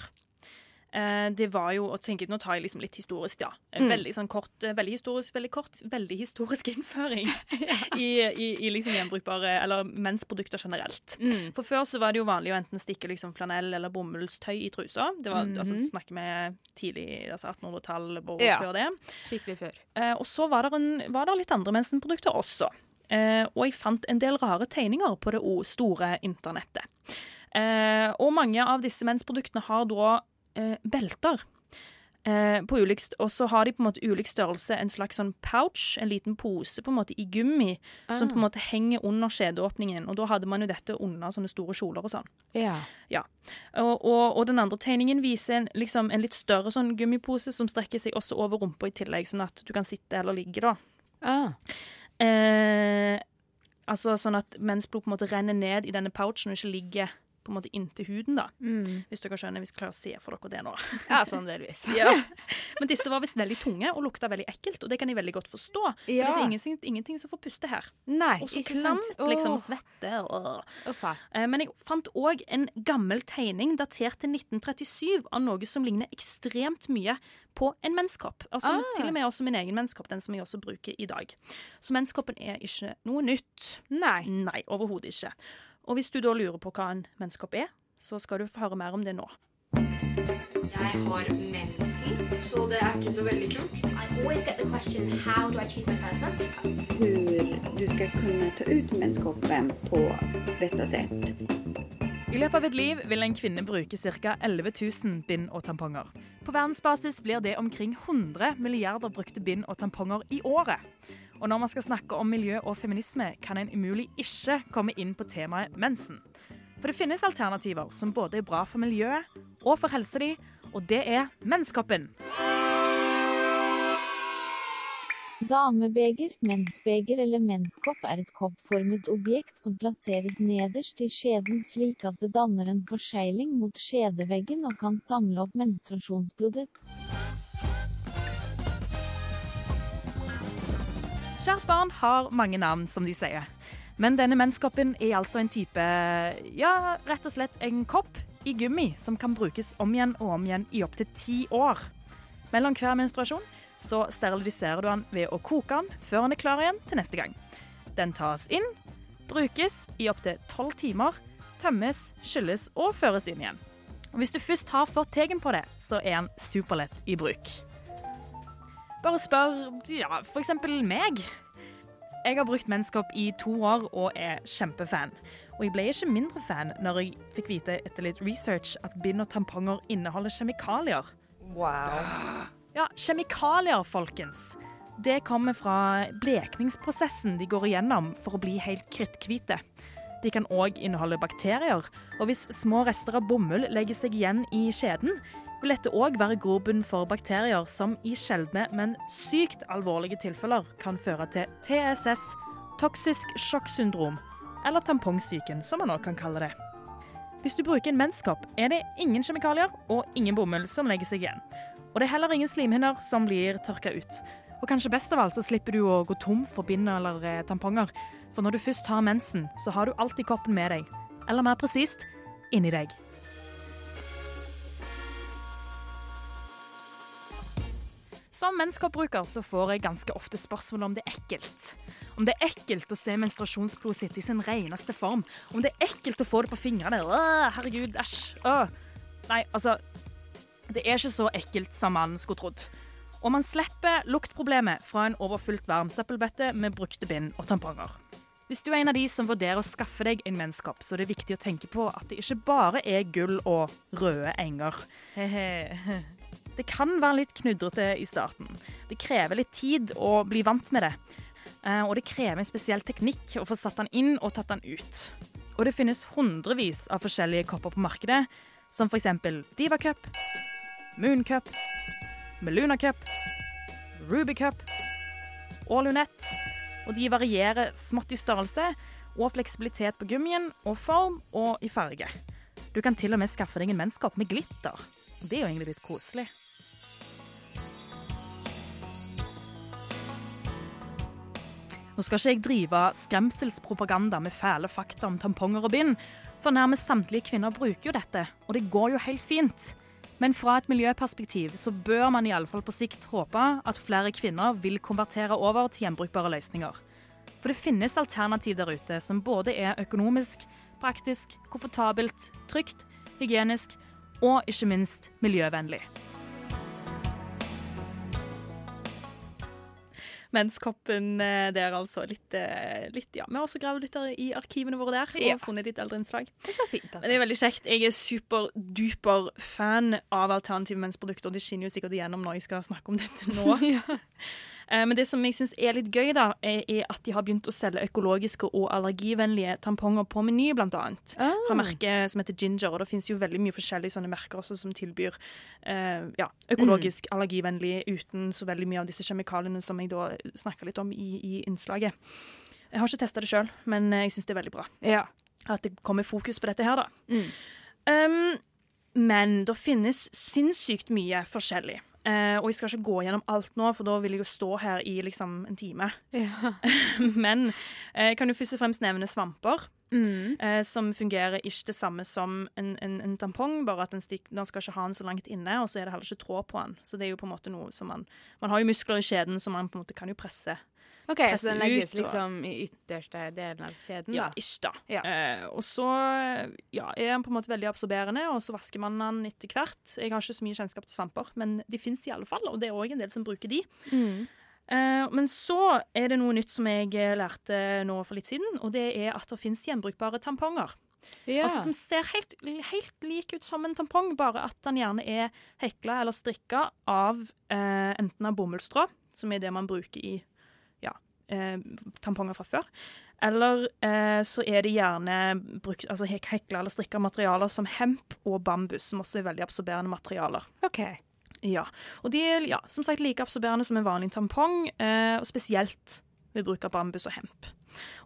eh, det var jo å tenke, Nå tar jeg liksom litt historisk, ja. Eh, Mm. Veldig sånn kort, eh, veldig historisk, veldig kort, veldig historisk [LAUGHS] innføring [LAUGHS] i, i, i liksom gjenbrukbare eller mensprodukter generelt. Mm. For før så var det jo vanlig å enten stikke liksom flanell eller bomullstøy i trusa. Det var, altså, Mhm. snakker vi tidlig altså 1800-tall og Ja. før det. Skikkelig før. Eh, og så var det, en, var det litt andre mensenprodukter også. Eh, og jeg fant en del rare tegninger på det store internettet. Eh, og mange av disse mensproduktene har da eh, belter. På ulik, og så har de på en måte ulik størrelse, en slags sånn pouch, en liten pose på en måte i gummi, som Ah. på en måte henger under skjedeåpningen. Og da hadde man jo dette under sånne store kjoler og sånn. Ja. Ja. Og, og, og den andre tegningen viser en, liksom, en litt større sånn gummipose som strekker seg også over rumpa i tillegg, sånn at du kan sitte eller ligge, da. Ah. Eh, altså sånn at mensblod på en måte renner ned i denne pouchen og ikke ligger på en måte inntil huden, da. Mm. Hvis dere skjønner, vi skal klare å se for dere det nå. Ja, sånn delvis. [LAUGHS] ja. [LAUGHS] Men disse var visst veldig tunge og lukta veldig ekkelt, og det kan jeg veldig godt forstå. For Ja. det er ingenting, ingenting som får puste her. Nei, Og så ikke sant? klamt, liksom, og Åh. svette. Og. Eh, Men jeg fant òg en gammel tegning datert til 1937 av noe som ligner ekstremt mye på en menskopp. Altså Ah. Til og med også min egen menskopp, den som jeg også bruker i dag. Så menskoppen er ikke noe nytt. Nei. Nei, overhodet ikke. Og hvis du da lurer på hva en menskopp er, så skal du få høre mer om det nå. Jeg har mensen, så det er ikke så veldig kult. I always get the question, how do I choose my first menstrual cup? hur du skal kunne ta ut menskoppen på beste sett. I løpet av et liv vil en kvinne bruke ca. 11 000 bind og tamponger. På verdensbasis blir det omkring 100 milliarder brukte bind og tamponger i året. Og når man skal snakke om miljø og feminisme, kan en umulig ikke komme inn på temaet mensen. For det finnes alternativer som både er bra for miljøet og for helsa di, og det er menskoppen. Damebeger, mensbeger eller menskopp er et koppformet objekt som plasseres nederst i skjeden slik at det danner en forsegling mot skjedeveggen og kan samle opp menstruasjonsblodet. Kjært barn har mange navn, som de sier. Men denne menskoppen er altså en type Ja, rett og slett en kopp i gummi som kan brukes om igjen og om igjen i opptil ti år. Mellom hver menstruasjon så steriliserer du den ved å koke den før den er klar igjen til neste gang. Den tas inn, brukes i opptil tolv timer, tømmes, skylles og føres inn igjen. Og Hvis du først har fått tegn på det, så er den superlett i bruk. Bare spør ja, eksempel meg. Jeg har brukt menskopp i to år og er kjempefan. Og jeg ble ikke mindre fan når jeg fikk vite etter litt research at bind og tamponger inneholder kjemikalier. Wow. Ja, kjemikalier, folkens. Det kommer fra blekningsprosessen de går igjennom for å bli helt kritthvite. De kan òg inneholde bakterier, og hvis små rester av bomull legger seg igjen i skjeden, vil dette òg være grobunn for bakterier som i sjeldne, men sykt alvorlige tilfeller kan føre til TSS, toksisk sjokksyndrom, eller tampongsyken, som man òg kan kalle det. Hvis du bruker en menskopp, er det ingen kjemikalier og ingen bomull som legger seg igjen. Og det er heller ingen slimhinner som blir tørka ut. Og kanskje best av alt så slipper du å gå tom for bind eller eh, tamponger. For når du først har mensen, så har du alltid koppen med deg. Eller mer presist inni deg. Som menskoppbruker så får jeg ganske ofte spørsmål om det er ekkelt. Om det er ekkelt å se menstruasjonsblod sitt i sin reneste form. Om det er ekkelt å få det på fingrene. Åh, herregud, æsj. Åh. Nei, altså Det er ikke så ekkelt som man skulle trodd. Og man slipper luktproblemet fra en overfylt varm søppelbøtte med brukte bind og tamponger. Hvis du er en av de som vurderer å skaffe deg en menskopp, så er det viktig å tenke på at det ikke bare er gull og røde enger. Hehe. Det kan være litt knudrete i starten. Det krever litt tid å bli vant med det. Eh, Og det krever en spesiell teknikk å få satt den inn og tatt den ut. Og det finnes hundrevis av forskjellige kopper på markedet, som f.eks. Diva Cup, Moon Cup, Meluna Cup, Ruby Cup og Lunette. Og de varierer smått i størrelse og fleksibilitet på gummien og form og i farge. Du kan til og med skaffe deg en menskopp med glitter. Det er jo egentlig litt koselig. Nå skal ikke jeg drive skremselspropaganda med fæle fakta om tamponger og bind, for nærmest samtlige kvinner bruker jo dette, og det går jo helt fint. Men fra et miljøperspektiv så bør man i alle fall på sikt håpe at flere kvinner vil konvertere over til gjenbrukbare løsninger. For det finnes alternativ der ute som både er økonomisk, praktisk, komfortabelt, trygt, hygienisk og ikke minst miljøvennlig. Menskoppen eh, der, altså. Litt, eh, litt ja. Vi har også gravd litt i arkivene våre der og Ja. funnet litt eldre innslag. Det er så fint. Men det er veldig kjekt. Jeg er superduper fan av alternative mensprodukter. Det skinner jo sikkert igjennom når jeg skal snakke om dette nå. [LAUGHS] Eh, Men det som jeg syns er litt gøy, da, er at de har begynt å selge økologiske og allergivennlige tamponger på Meny, blant annet. Fra merket som heter Ginger. Og det finnes jo veldig mye forskjellige sånne merker også som tilbyr eh, ja, økologisk, allergivennlig uten så veldig mye av disse kjemikaliene som jeg da snakka litt om i, i innslaget. Jeg har ikke testa det sjøl, men eh, jeg syns det er veldig bra. Ja. At det kommer fokus på dette her, da. Um, men det finnes sinnssykt mye forskjellig. Eh, og jeg skal ikke gå gjennom alt nå, for da vil jeg jo stå her i liksom en time. [LAUGHS] men eh, jeg kan jo først og fremst nevne svamper. Eh, som fungerer ikke det samme som en, en, en tampong, bare at den, stik, den skal ikke ha den så langt inne, og så er det heller ikke tråd på den. Så det er jo på en måte noe som man Man har jo muskler i skjeden, så man på en måte kan jo presse. OK, så den legges ut, og- liksom i ytterste delen av kjeden, ja, ish da. Eh, og så ja, er den på en måte veldig absorberende, og så vasker man den etter hvert. Jeg har ikke så mye kjennskap til svamper, men de fins i alle fall, og det er òg en del som bruker de. Mm. Eh, men så er det noe nytt som jeg eh, lærte nå for litt siden, og det er at det fins gjenbrukbare tamponger. Ja. Altså Som ser helt, helt lik ut som en tampong, bare at den gjerne er hekla eller strikka av eh, enten av bomullstråd, som er det man bruker i ja, eh, tamponger fra før, eller eh, så er det gjerne brukt, altså hek- hekla eller strikka materialer som hemp og bambus, som også er veldig absorberende materialer. OK. Ja, og de er ja, som sagt like absorberende som en vanlig tampong, eh, og spesielt ved bruk av bambus og hemp.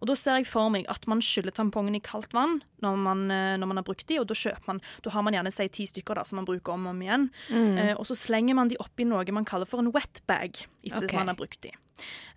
Og Da ser jeg for meg at man skyller tampongen i kaldt vann når man, eh, når man har brukt de, og da kjøper man, da har man gjerne si ti stykker da, som man bruker om og om igjen. Mm. Eh, og så slenger man de oppi noe man kaller for en wet bag etter okay. at man har brukt de.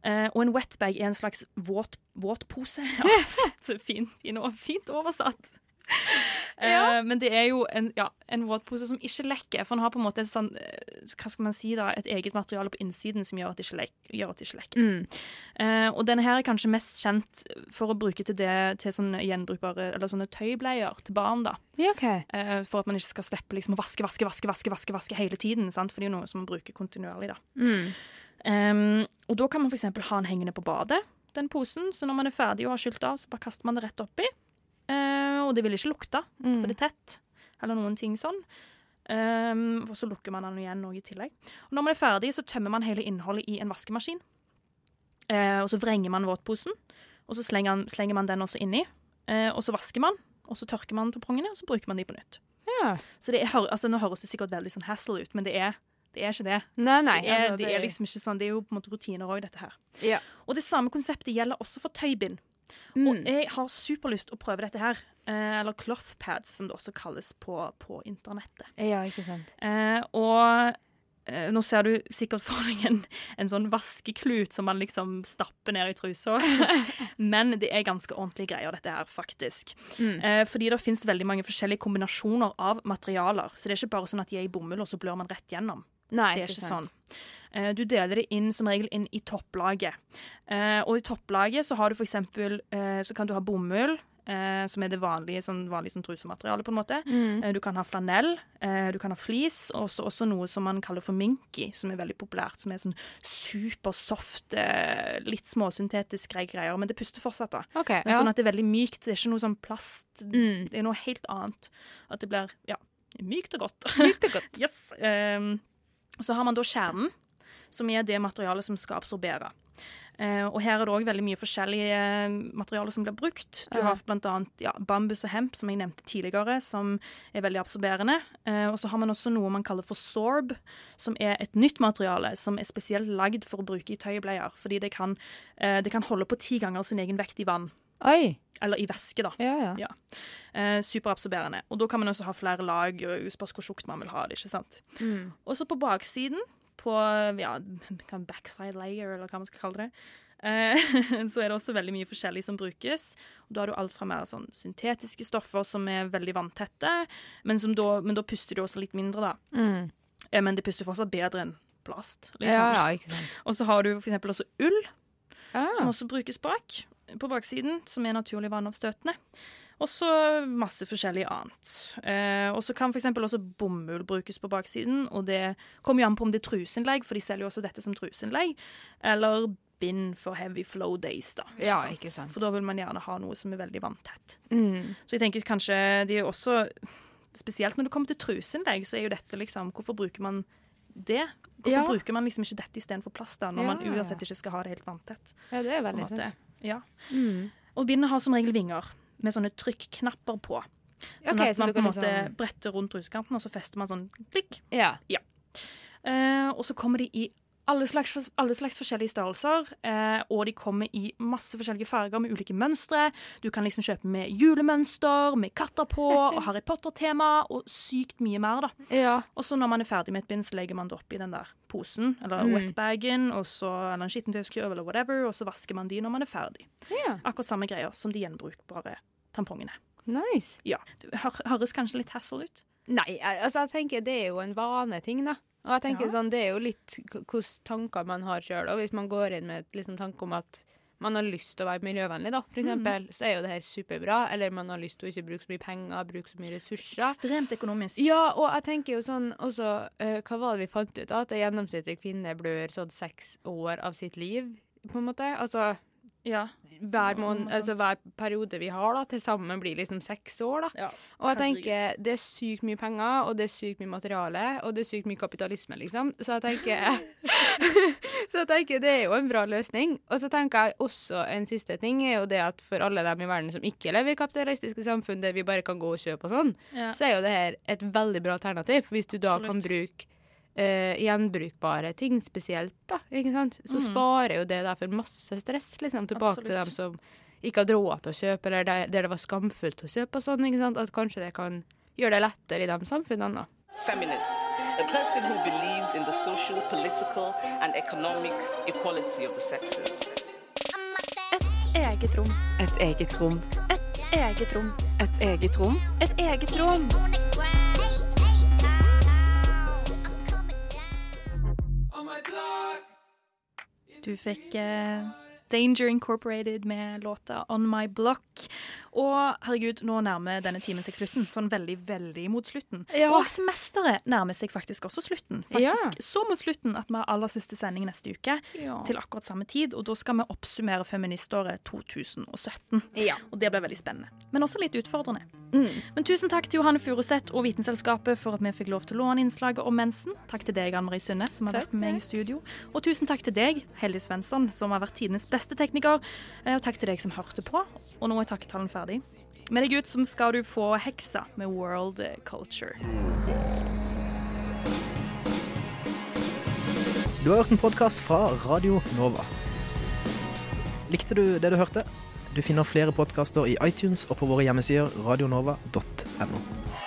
Eh, og en wet bag er en slags våt, våtpose. [LAUGHS] Ja, fint, fint, fin, fint oversatt. [LAUGHS] Eh, men det er jo en, ja, en våtpose som ikke lekker, for den har på en måte sånn, eh, hva skal man si da, et eget materiale på innsiden som gjør at det ikke, lek, gjør at det ikke lekker. Mm. Uh, og denne her er kanskje mest kjent for å bruke til, det, til sånne gjenbrukbare, eller sånne tøybleier til barn da. Ja, okay. uh, for at man ikke skal slippe liksom å vaske, vaske, vaske, vaske, vaske, vaske hele tiden, sant? for det er jo noe som man bruker kontinuerlig da. Mm. Um, og da kan man eksempel ha den hengende på badet. den posen. Så når man er ferdig og har skylt av, så bare kaster man det rett oppi. Uh, og det vil ikke lukte, Mm. for det er tett. Eller noen ting sånn. Um, og så lukker man den igjen noe i tillegg. Og når man er ferdig, så tømmer man hele innholdet i en vaskemaskin. Uh, og så vrenger man våtposen, og så slenger, slenger man den også inni. Uh, og så vasker man, og så tørker man tampongene, og så bruker man de på nytt. Ja. Så det er, altså, Nå høres det sikkert veldig sånn hassle ut, men det er, det er ikke det. Nei, nei, det, er, altså, det det- er liksom ikke sånn, det er jo på en måte rutiner òg, dette her. Ja. Og det samme konseptet gjelder også for tøybind. Mm. Og jeg har superlyst å prøve dette her. Eh, eller cloth pads, som det også kalles på, på internettet. Ja, ikke sant. Eh, og eh, nå ser du sikkert for deg en, en sånn vaskeklut som man liksom stapper ned i trusa. [LAUGHS] Men det er ganske ordentlige greier, dette her, faktisk. Mm. Eh, fordi det finnes veldig mange forskjellige kombinasjoner av materialer. Så det er ikke bare sånn at de er i bomull, og så blør man rett gjennom. Nei, det er ikke sant. sånn. Eh, Du deler det inn som regel inn i topplaget. Eh, og i topplaget så har du for eksempel eh, Så kan du ha bomull, som er det vanlige, sånn, vanlige sånn trusemateriale, på en måte. Mm. Du kan ha flanell, du kan ha flis, og også, også noe som man kaller for minky, som er veldig populært. Som er sånn supersoft, litt småsyntetisk grei greier, men det puster fortsatt, da. Okay, men ja. Sånn at det er veldig mykt. Det er ikke noe sånn plast. Mm. Det er noe helt annet. At det blir ja, mykt og godt. Mykt og godt. [LAUGHS] yes. Um, så har man da kjernen, som er det materialet som skal absorbere. Uh, og her er det òg veldig mye forskjellige eh, materialer som blir brukt. Du har annet ja, bambus og hemp, som jeg nevnte tidligere, som er veldig absorberende. Uh, og så har man også noe man kaller for sorb, som er et nytt materiale som er spesielt lagd for å bruke i tøybleier. Fordi det kan, uh, det kan holde på ti ganger sin egen vekt i vann. Oi. Eller i væske, da. Ja, ja. Eh, superabsorberende. Og da kan man også ha flere lag, og spørs hvor tjukt man vil ha det. ikke sant? Mm. Og så på baksiden, på ja, backside layer, eller hva man skal kalle det, eh, [LAUGHS] så er det også veldig mye forskjellig som brukes. Da har du alt fra mer sånn syntetiske stoffer som er veldig vanntette, men, som da, men da puster du også litt mindre, da. Mm. Men det puster fortsatt bedre enn plast. liksom. Ja, ja. [LAUGHS] Og så har du for eksempel også ull, Ah. som også brukes bak, på baksiden, som er naturlig vannavstøtende. Og så masse forskjellig annet. Eh, og så kan f.eks. også bomull brukes på baksiden, og det kommer jo an på om det er truseinnlegg, for de selger jo også dette som truseinnlegg. eller bind for heavy flow days, da. Ja, ikke sant. For da vil man gjerne ha noe som er veldig vanntett. Mm. Så jeg tenker kanskje de er også Spesielt når det kommer til truseinnlegg, så er jo dette liksom Hvorfor bruker man det? Hvorfor Ja. bruker man liksom ikke dette istedenfor plast, da, når Ja. man uansett ikke skal ha det helt vanntett? Ja, det er veldig sant. Ja. Mm. Og bindet har som regel vinger med sånne trykknapper på. Sånn okay, at man på en måte liksom- bretter rundt ruskanten, og så fester man sånn klikk. Ja. Eh, og så kommer de i alle slags, alle slags forskjellige størrelser, eh, og de kommer i masse forskjellige farger med ulike mønstre. Du kan liksom kjøpe med julemønster, med katter på, og Harry Potter-tema, og sykt mye mer, da. Ja. Og så når man er ferdig med et bind, så legger man det oppi den der posen, eller Mm. wetbagen, og så, eller en skittentøyskurv, eller whatever, og så vasker man de når man er ferdig. Ja. Akkurat samme greier som de gjenbrukbare tampongene. Nice. Ja, det høres kanskje litt hassle ut. Nei, altså jeg tenker det er jo en vaneting, da. Og jeg tenker Ja. sånn, det er jo litt hvilke tanker man har sjøl. Hvis man går inn med liksom, tanke om at man har lyst til å være miljøvennlig, da, for Mm. eksempel, så er jo det her superbra. Eller man har lyst til å ikke bruke så mye penger, bruke så mye ressurser. Ekstremt økonomisk. Ja, og jeg tenker jo sånn også uh, Hva var det vi fant ut? At en gjennomsnittlig kvinne blør sånn seks år av sitt liv, på en måte. Altså Ja. hver, måned, altså hver periode vi har, da, til sammen blir liksom seks år, da. Og jeg tenker det er sykt mye penger, og det er sykt mye materiale, og det er sykt mye kapitalisme, liksom. Så jeg tenker [LAUGHS] Så jeg tenker det er jo en bra løsning. Og så tenker jeg også en siste ting er jo det at for alle dem i verden som ikke lever i kapitalistiske samfunn der vi bare kan gå og kjøpe og sånn, Ja. så er jo det her et veldig bra alternativ. For hvis du da kan bruke eh, gjenbrukbare ting spesielt, da, ikke sant? så mm. sparer jo det der for masse stress, liksom, tilbake til dem som ikke hadde råd til å kjøpe, eller der, der det var skamfullt å kjøpe og sånn, ikke sant? At kanskje det kan gjøre det lettere i de samfunnene, da. Feminist, a person who believes in the social, political, and economic equality of the sexes. Eget rom. Et eget rom. et Eget rom. Et eget rom. Et eget rom. Du fikk eh, Danger Incorporated med låta On My Block. Og herregud, nå nærmer denne timen seg slutten. Sånn veldig, veldig mot slutten. Ja. Og semesteret nærmer seg faktisk også slutten. Faktisk Ja. så mot slutten at vi har aller siste sending neste uke Ja. til akkurat samme tid. Og da skal vi oppsummere feministåret 2017. Ja. Og det blir veldig spennende. Men også litt utfordrende. Mm. Men tusen takk til Johanne Furuseth og Vitenselskapet for at vi fikk lov til å låne innslaget om mensen. Takk til deg, Anne Marie Synne, som har Takk, vært med meg i studio. Og tusen takk til deg, Hellig Svensson, som har vært tidenes beste tekniker. Eh, Og takk til deg som hørte på. Og nå er takketalen ferdig. Med deg ut som skal du få Heksa med World Culture. Du har hørt en podkast fra Radio Nova. Likte du det du hørte? Du finner flere podkaster i iTunes og på våre hjemmesider radionova.no.